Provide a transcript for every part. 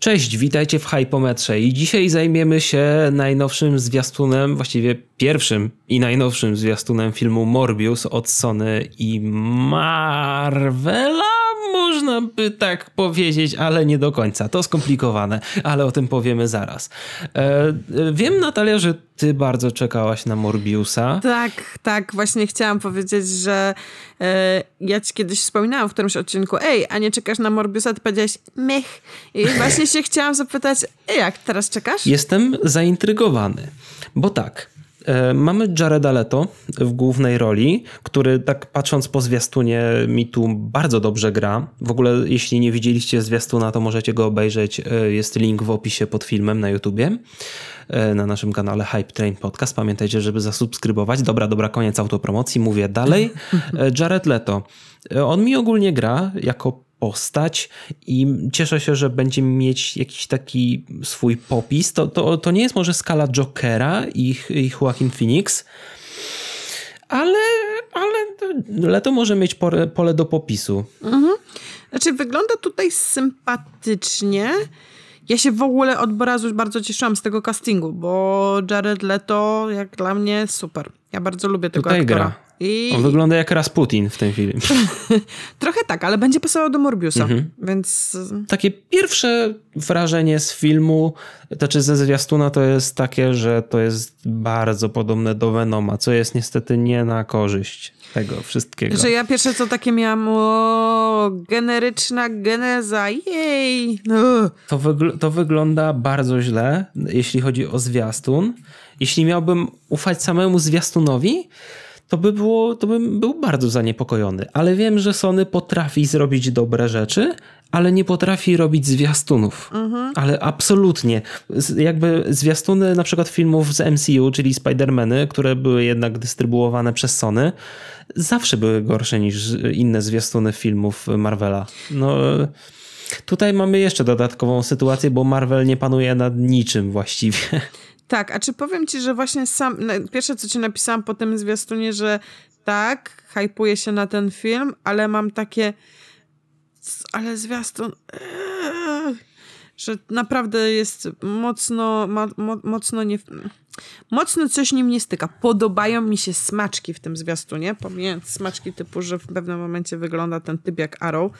Cześć, witajcie w Hypometrze i dzisiaj zajmiemy się najnowszym zwiastunem, właściwie pierwszym i najnowszym zwiastunem filmu Morbius od Sony i Marvela, można by tak powiedzieć, ale nie do końca. To skomplikowane, ale o tym powiemy zaraz. E, wiem, Natalia, że ty bardzo czekałaś na Morbiusa. Tak, tak, właśnie chciałam powiedzieć, że e, ja ci kiedyś wspominałam w którymś odcinku, ej, a nie czekasz na Morbiusa? Ty powiedziałeś, mech. I właśnie się chciałam zapytać, jak teraz czekasz? Jestem zaintrygowany, bo tak, Mamy Jareda Leto w głównej roli, który tak patrząc po zwiastunie mi tu bardzo dobrze gra. W ogóle jeśli nie widzieliście zwiastuna, to możecie go obejrzeć. E, jest link w opisie pod filmem na YouTubie e, na naszym kanale Hype Train Podcast. Pamiętajcie, żeby zasubskrybować. Dobra, dobra, koniec autopromocji. Mówię dalej. Jared Leto. On mi ogólnie gra jako postać i cieszę się, że będzie mieć jakiś taki swój popis. To, to, to nie jest może skala Jokera i, i Joaquin Phoenix, ale, ale Leto może mieć pole, pole do popisu. Mhm. Znaczy wygląda tutaj sympatycznie. Ja się w ogóle od razu bardzo cieszyłam z tego castingu, bo Jared Leto jak dla mnie super. Ja bardzo lubię tego Tutaj aktora. gra. I... On wygląda jak Rasputin w tym filmie. Trochę tak, ale będzie pasował do Morbiusa, mhm. więc... Takie pierwsze wrażenie z filmu, znaczy ze zwiastuna to jest takie, że to jest bardzo podobne do Venoma, co jest niestety nie na korzyść tego wszystkiego. Że ja pierwsze co takie miałam, o, generyczna geneza, jej! No. To, wygl to wygląda bardzo źle, jeśli chodzi o zwiastun. Jeśli miałbym ufać samemu zwiastunowi, to by było, to bym był bardzo zaniepokojony. Ale wiem, że Sony potrafi zrobić dobre rzeczy, ale nie potrafi robić zwiastunów. Mhm. Ale absolutnie. Jakby zwiastuny na przykład filmów z MCU, czyli Spider-Many, które były jednak dystrybuowane przez Sony, zawsze były gorsze niż inne zwiastuny filmów Marvela. No... Tutaj mamy jeszcze dodatkową sytuację, bo Marvel nie panuje nad niczym właściwie. Tak, a czy powiem ci, że właśnie sam, pierwsze co ci napisałam po tym zwiastunie, że tak, hypuję się na ten film, ale mam takie, ale zwiastun, ee, że naprawdę jest mocno, mo, mocno nie, mocno coś nim nie styka. Podobają mi się smaczki w tym zwiastunie, pomijając smaczki typu, że w pewnym momencie wygląda ten typ jak Arrow.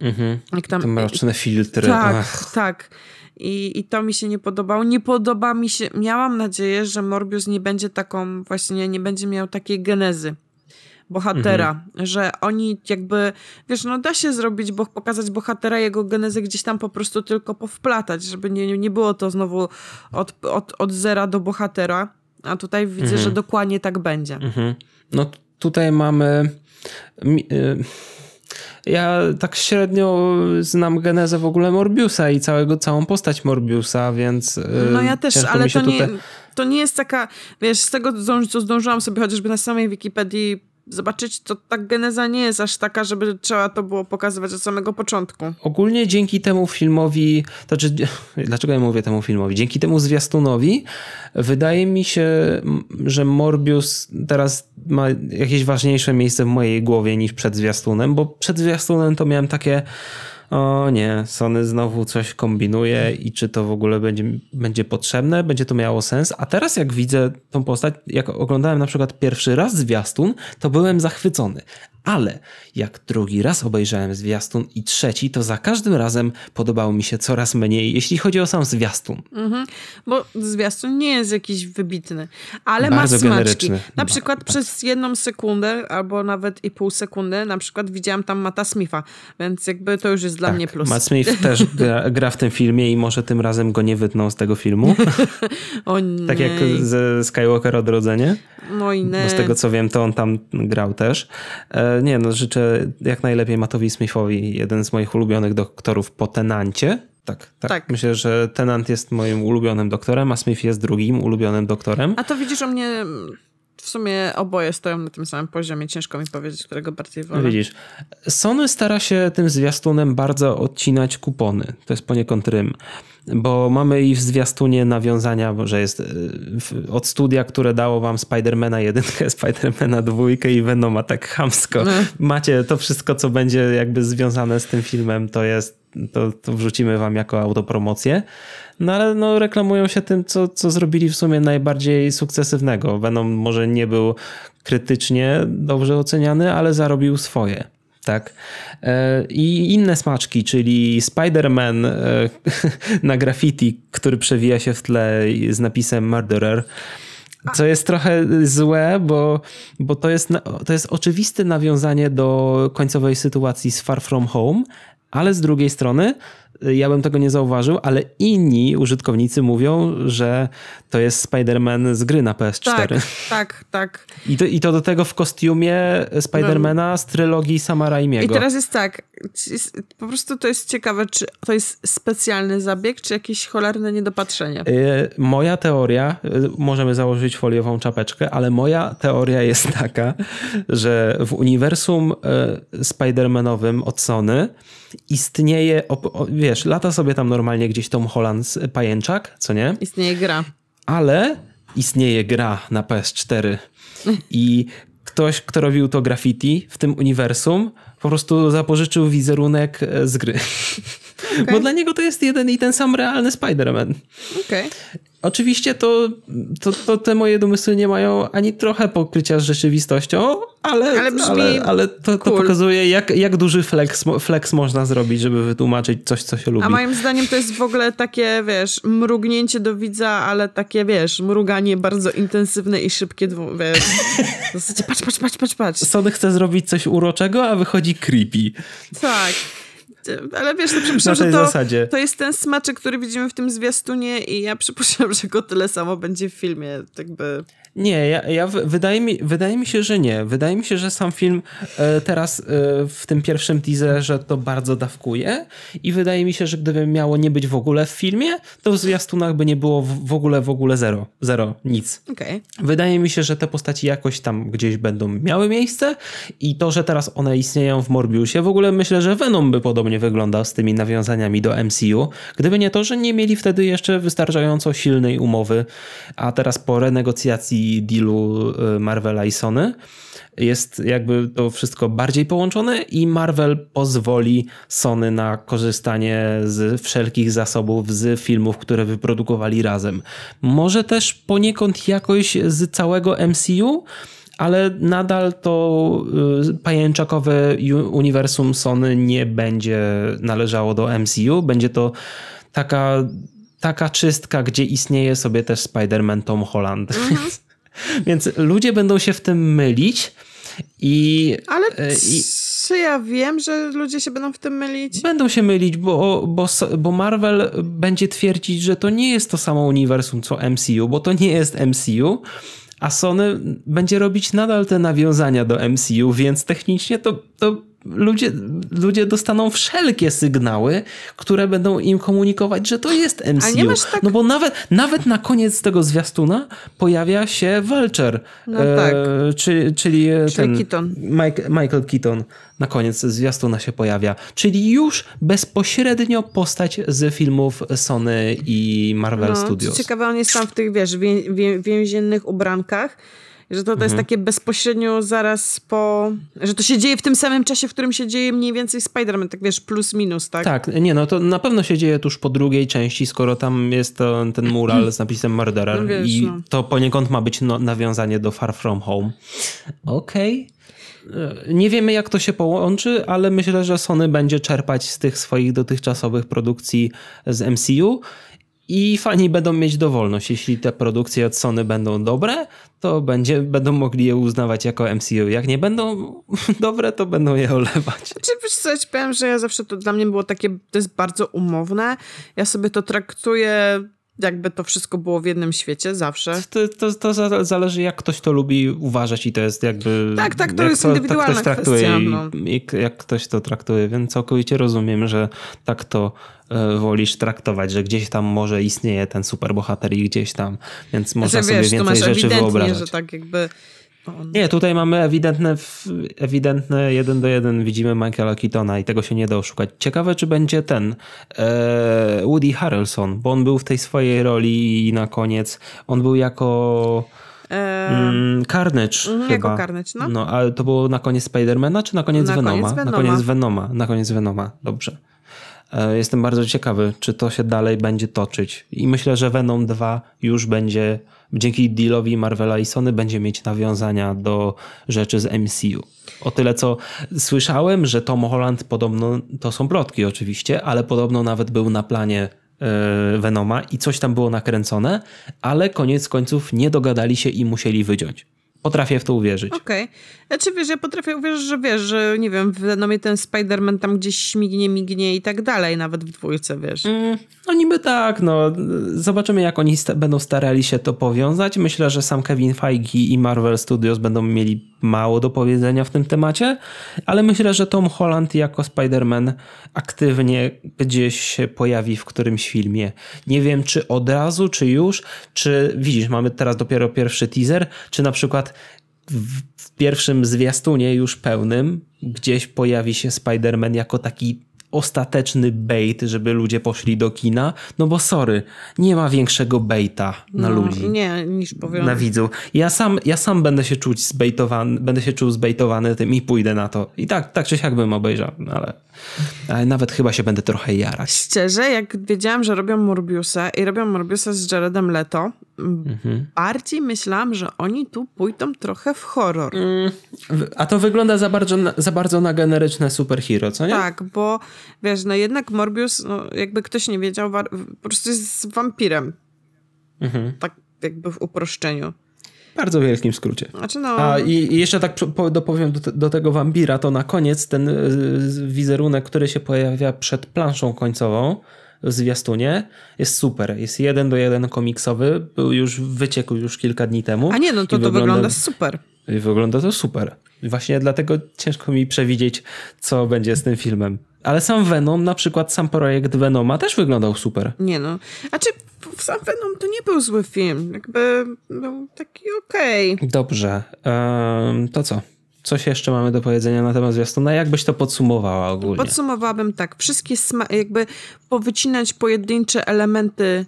Mhm. Jak tam, Te mroczne filtry. Tak, Ach. tak. I, I to mi się nie podobało. Nie podoba mi się, miałam nadzieję, że Morbius nie będzie taką, właśnie nie będzie miał takiej genezy bohatera, mhm. że oni jakby, wiesz, no da się zrobić, bo pokazać bohatera, jego genezę gdzieś tam po prostu tylko powplatać, żeby nie, nie było to znowu od, od, od zera do bohatera, a tutaj widzę, mhm. że dokładnie tak będzie. Mhm. No tutaj mamy... Y, ja tak średnio znam genezę w ogóle Morbiusa i całego, całą postać Morbiusa, więc. No ja też, ale to, tutaj... nie, to nie jest taka, wiesz, z tego, co zdążyłam sobie chociażby na samej Wikipedii zobaczyć, to ta geneza nie jest aż taka, żeby trzeba to było pokazywać od samego początku. Ogólnie dzięki temu filmowi, znaczy, dlaczego ja mówię temu filmowi? Dzięki temu zwiastunowi wydaje mi się, że Morbius teraz ma jakieś ważniejsze miejsce w mojej głowie niż przed zwiastunem, bo przed zwiastunem to miałem takie o nie, Sony znowu coś kombinuje i czy to w ogóle będzie, będzie potrzebne, będzie to miało sens. A teraz jak widzę tą postać, jak oglądałem na przykład pierwszy raz zwiastun, to byłem zachwycony. Ale jak drugi raz obejrzałem zwiastun i trzeci, to za każdym razem podobało mi się coraz mniej, jeśli chodzi o sam zwiastun. Mhm, bo zwiastun nie jest jakiś wybitny, ale Bardzo ma smaczki. Na przykład ba, przez jedną sekundę, albo nawet i pół sekundy, na przykład widziałam tam Mata Smitha, więc jakby to już jest dla tak, mnie plus. Matt Smith też gra, gra, w tym filmie i może tym razem go nie wytną z tego filmu. o nie. Tak jak ze Skywalker Odrodzenie. No i nie. Bo z tego co wiem, to on tam grał też. E, nie, no życzę jak najlepiej Matowi Smithowi, jeden z moich ulubionych doktorów po Tenancie. Tak, tak, tak. Myślę, że Tenant jest moim ulubionym doktorem, a Smith jest drugim ulubionym doktorem. A to widzisz o mnie w sumie oboje stoją na tym samym poziomie. Ciężko mi powiedzieć, którego bardziej wolę. Widzisz, Sony stara się tym zwiastunem bardzo odcinać kupony. To jest poniekąd rym. Bo mamy i w zwiastunie nawiązania, że jest e, od studia, które dało wam Spidermana 1, Spidermana 2 i Venoma tak chamsko. No. Macie to wszystko, co będzie jakby związane z tym filmem, to jest to, to wrzucimy wam jako autopromocję. No ale no, reklamują się tym, co, co zrobili w sumie najbardziej sukcesywnego. Venom może nie był krytycznie dobrze oceniany, ale zarobił swoje. Tak. E, I inne smaczki, czyli Spider-Man e, na graffiti, który przewija się w tle z napisem Murderer. Co jest trochę złe, bo, bo to, jest, to jest oczywiste nawiązanie do końcowej sytuacji z Far From Home, ale z drugiej strony ja bym tego nie zauważył, ale inni użytkownicy mówią, że to jest Spider-Man z gry na PS4. Tak, tak, tak. I to, I to do tego w kostiumie Spidermana z trylogii Sama Raimiego. I teraz jest tak, po prostu to jest ciekawe, czy to jest specjalny zabieg, czy jakieś cholerne niedopatrzenie. Yy, moja teoria, yy, możemy założyć foliową czapeczkę, ale moja teoria jest taka, że w uniwersum yy, Spider-Manowym od Sony istnieje, wiesz, lata sobie tam normalnie gdzieś Tom Holland pajęczak, co nie? Istnieje gra. Ale istnieje gra na PS4 i ktoś, kto robił to graffiti w tym uniwersum, po prostu zapożyczył wizerunek e, z gry. Okay. Bo dla niego to jest jeden i ten sam realny Spider-Man. Okay. Oczywiście to, to, to, te moje domysły nie mają ani trochę pokrycia z rzeczywistością, ale, ale, ale, ale to, to pokazuje, jak, jak duży flex, flex można zrobić, żeby wytłumaczyć coś, co się lubi. A moim zdaniem to jest w ogóle takie, wiesz, mrugnięcie do widza, ale takie, wiesz, mruganie bardzo intensywne i szybkie, wiesz. W zasadzie patrz, patrz, patrz, patrz, patrz. Sony chce zrobić coś uroczego, a wychodzi creepy. Tak ale wiesz, że to, zasadzie. to jest ten smaczek, który widzimy w tym zwiastunie i ja przypuszczam, że go tyle samo będzie w filmie, jakby... Nie, ja, ja wydaje, mi, wydaje mi się, że nie. Wydaje mi się, że sam film e, teraz e, w tym pierwszym teaserze to bardzo dawkuje i wydaje mi się, że gdyby miało nie być w ogóle w filmie, to w zwiastunach by nie było w, w ogóle, w ogóle zero. Zero, nic. Okay. Wydaje mi się, że te postaci jakoś tam gdzieś będą miały miejsce i to, że teraz one istnieją w Morbiusie, w ogóle myślę, że Venom by podobnie wyglądał z tymi nawiązaniami do MCU. Gdyby nie to, że nie mieli wtedy jeszcze wystarczająco silnej umowy, a teraz po renegocjacji dealu y, Marvela i Sony jest jakby to wszystko bardziej połączone i Marvel pozwoli Sony na korzystanie z wszelkich zasobów z filmów, które wyprodukowali razem. Może też poniekąd jakoś z całego MCU, ale nadal to y, pajęczakowe uniwersum Sony nie będzie należało do MCU. Będzie to taka, taka czystka, gdzie istnieje sobie też Spider-Man Tom Holland. Mhm. Więc ludzie będą się w tym mylić i... Ale e, i, czy ja wiem, że ludzie się będą w tym mylić? Będą się mylić, bo, bo, bo Marvel będzie twierdzić, że to nie jest to samo uniwersum co MCU, bo to nie jest MCU, a Sony będzie robić nadal te nawiązania do MCU, więc technicznie to, to ludzie, ludzie dostaną wszelkie sygnały, które będą im komunikować, że to jest MCU. Tak... No bo nawet, nawet na koniec tego zwiastuna pojawia się Vulture, no tak. e, czy, czyli, czyli ten Keaton. Mike, Michael Keaton na koniec zwiastuna się pojawia. Czyli już bezpośrednio postać z filmów Sony i Marvel no, Studios. Co ciekawe, on jest tam w tych, wiesz, wię, więziennych ubrankach że to, to mhm. jest takie bezpośrednio zaraz po... Że to się dzieje w tym samym czasie, w którym się dzieje mniej więcej Spider-Man, tak wiesz, plus minus, tak? Tak, nie no, to na pewno się dzieje tuż po drugiej części, skoro tam jest to, ten mural z napisem Murderer no wiesz, i no. to poniekąd ma być no, nawiązanie do Far From Home. Okej. Okay. Nie wiemy, jak to się połączy, ale myślę, że Sony będzie czerpać z tych swoich dotychczasowych produkcji z MCU i fani będą mieć dowolność. Jeśli te produkcje od Sony będą dobre, to będzie, będą mogli je uznawać jako MCU. Jak nie będą dobre, to będą je olewać. Czy wiesz co, powiem, że ja zawsze to dla mnie było takie, to jest bardzo umowne. Ja sobie to traktuję jakby to wszystko było w jednym świecie zawsze. To, to, to zależy jak ktoś to lubi uważać i to jest jakby... Tak, tak, to jest to, indywidualna tak kwestia. No. I, jak ktoś to traktuje, więc całkowicie rozumiem, że tak to e, wolisz traktować, że gdzieś tam może istnieje ten superbohater i gdzieś tam, więc można sobie wiesz, więcej rzeczy wyobrażać. że tak jakby on... Nie, tutaj mamy ewidentne, ewidentne jeden do jeden widzimy Michaela Keatona i tego się nie da oszukać. Ciekawe, czy będzie ten e, Woody Harrelson, bo on był w tej swojej roli i na koniec on był jako mm, Carnage mm, chyba. Jako Carnage, no. no. Ale to było na koniec Spidermana, czy na koniec na Venoma? Koniec Venoma? Na koniec Venoma. Na koniec Venoma, dobrze. E, jestem bardzo ciekawy, czy to się dalej będzie toczyć. I myślę, że Venom 2 już będzie, dzięki dealowi Marvela i Sony, będzie mieć nawiązania do rzeczy z MCU. O tyle, co słyszałem, że Tom Holland podobno, to są plotki oczywiście, ale podobno nawet był na planie e, Venoma i coś tam było nakręcone, ale koniec końców nie dogadali się i musieli wyciąć. Potrafię w to uwierzyć. Okej. Okay. Znaczy wiesz, ja potrafię uwierzyć, że wiesz, że nie wiem, w Venomie ten Spider-Man tam gdzieś śmignie, mignie i tak dalej, nawet w dwójce, wiesz. Mm, no niby tak, no. Zobaczymy, jak oni sta będą starali się to powiązać. Myślę, że sam Kevin Feige i Marvel Studios będą mieli mało do powiedzenia w tym temacie, ale myślę, że Tom Holland jako Spider-Man aktywnie gdzieś się pojawi w którymś filmie. Nie wiem, czy od razu, czy już, czy widzisz, mamy teraz dopiero pierwszy teaser, czy na przykład w, pierwszym zwiastunie już pełnym gdzieś pojawi się Spider-Man jako taki ostateczny bait, żeby ludzie poszli do kina, no bo sorry, nie ma większego baita na no, ludzi. Nie, niż powiem. Na widzu. Ja sam, ja sam będę się czuć zbaitowany, będę się czuł zbaitowany tym i pójdę na to. I tak, tak czy siak bym obejrzał, ale, ale nawet chyba się będę trochę jarać. Szczerze, jak wiedziałam, że robią Morbiusa i robią Morbiusa z Jaredem Leto, mhm. bardziej myślałam, że oni tu pójdą trochę w horror. Mm, a to wygląda za bardzo, za bardzo na generyczne superhero, co nie? Tak, bo wiesz, no jednak Morbius, no, jakby ktoś nie wiedział, po prostu jest wampirem. Mhm. Tak jakby w uproszczeniu. Bardzo wielkim skrócie. Znaczy no... A i, jeszcze tak dopowiem do, do, tego wampira, to na koniec ten y, wizerunek, który się pojawia przed planszą końcową, w zwiastunie jest super. Jest jeden do jeden komiksowy, był już wyciekł już kilka dni temu. A nie, no to to wygląda, wygląda super. I wygląda to super. Właśnie dlatego ciężko mi przewidzieć, co będzie z tym filmem. Ale sam Venom, na przykład sam projekt Venoma też wyglądał super. Nie no. A czy sam Venom to nie był zły film. Jakby był taki okej. Okay. Dobrze. Um, to co? Coś jeszcze mamy do powiedzenia na temat zwiastuna? Jak byś to podsumowała ogólnie? Podsumowałabym tak. Wszystkie jakby powycinać pojedyncze elementy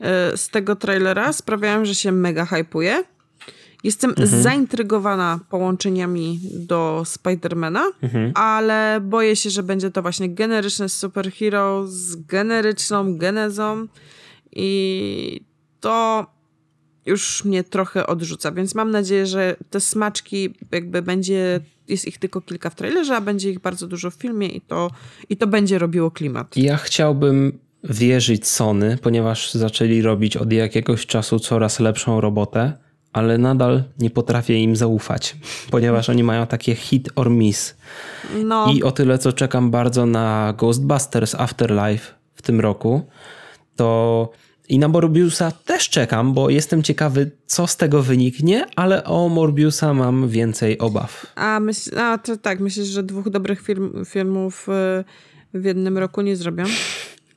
e, z tego trailera sprawiają, że się mega hypuje. Jestem mhm. zaintrygowana połączeniami do Spidermana, mhm. ale boję się, że będzie to właśnie generyczny superhero z generyczną genezą i to już mnie trochę odrzuca, więc mam nadzieję, że te smaczki jakby będzie, jest ich tylko kilka w trailerze, a będzie ich bardzo dużo w filmie i to, i to będzie robiło klimat. Ja chciałbym wierzyć Sony, ponieważ zaczęli robić od jakiegoś czasu coraz lepszą robotę, ale nadal nie potrafię im zaufać, ponieważ oni mają takie hit or miss. No. I o tyle, co czekam bardzo na Ghostbusters Afterlife w tym roku, to i na Morbiusa też czekam, bo jestem ciekawy, co z tego wyniknie, ale o Morbiusa mam więcej obaw. A, myśl, a to tak, myślisz, że dwóch dobrych film, filmów y, w jednym roku nie zrobią?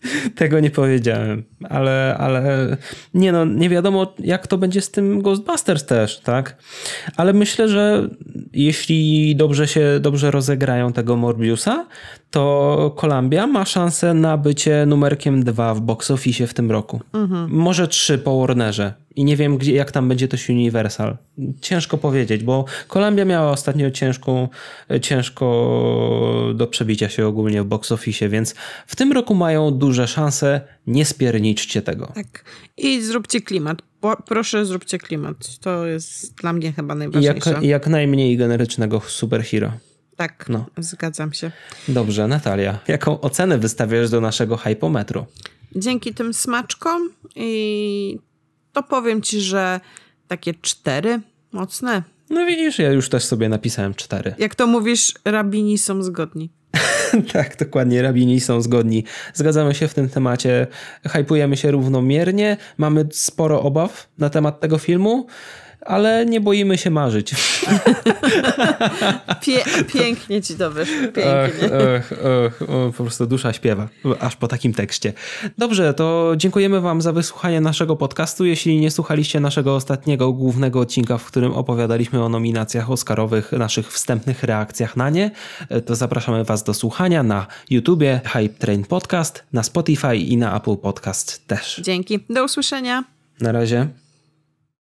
Tego nie powiedziałem, ale, ale nie no, nie wiadomo jak to będzie z tym Ghostbusters też, tak? Ale myślę, że jeśli dobrze się, dobrze rozegrają tego Morbiusa, to Columbia ma szansę na bycie numerkiem dwa w box office w tym roku. Mhm. Może trzy po Warnerze. I nie wiem, gdzie, jak tam będzie to Universal. Ciężko powiedzieć, bo Columbia miała ostatnio ciężką, ciężko do przebicia się ogólnie w box office, więc w tym roku mają duże szanse. Nie spierniczcie tego. Tak. I zróbcie klimat. Proszę, zróbcie klimat. To jest dla mnie chyba najważniejsze. Jak, jak najmniej generycznego superhero. Tak, no. zgadzam się. Dobrze, Natalia. Jaką ocenę wystawiasz do naszego hypometru? Dzięki tym smaczkom i to powiem ci, że takie cztery mocne. No widzisz, ja już też sobie napisałem cztery. Jak to mówisz, rabini są zgodni. tak, dokładnie, rabini są zgodni. Zgadzamy się w tym temacie, hypujemy się równomiernie, mamy sporo obaw na temat tego filmu ale nie boimy się marzyć. Pie pięknie ci to wyszło, pięknie. Po prostu dusza śpiewa, aż po takim tekście. Dobrze, to dziękujemy wam za wysłuchanie naszego podcastu. Jeśli nie słuchaliście naszego ostatniego głównego odcinka, w którym opowiadaliśmy o nominacjach oscarowych, naszych wstępnych reakcjach na nie, to zapraszamy was do słuchania na YouTubie Hype Train Podcast, na Spotify i na Apple Podcast też. Dzięki. Do usłyszenia. Na razie.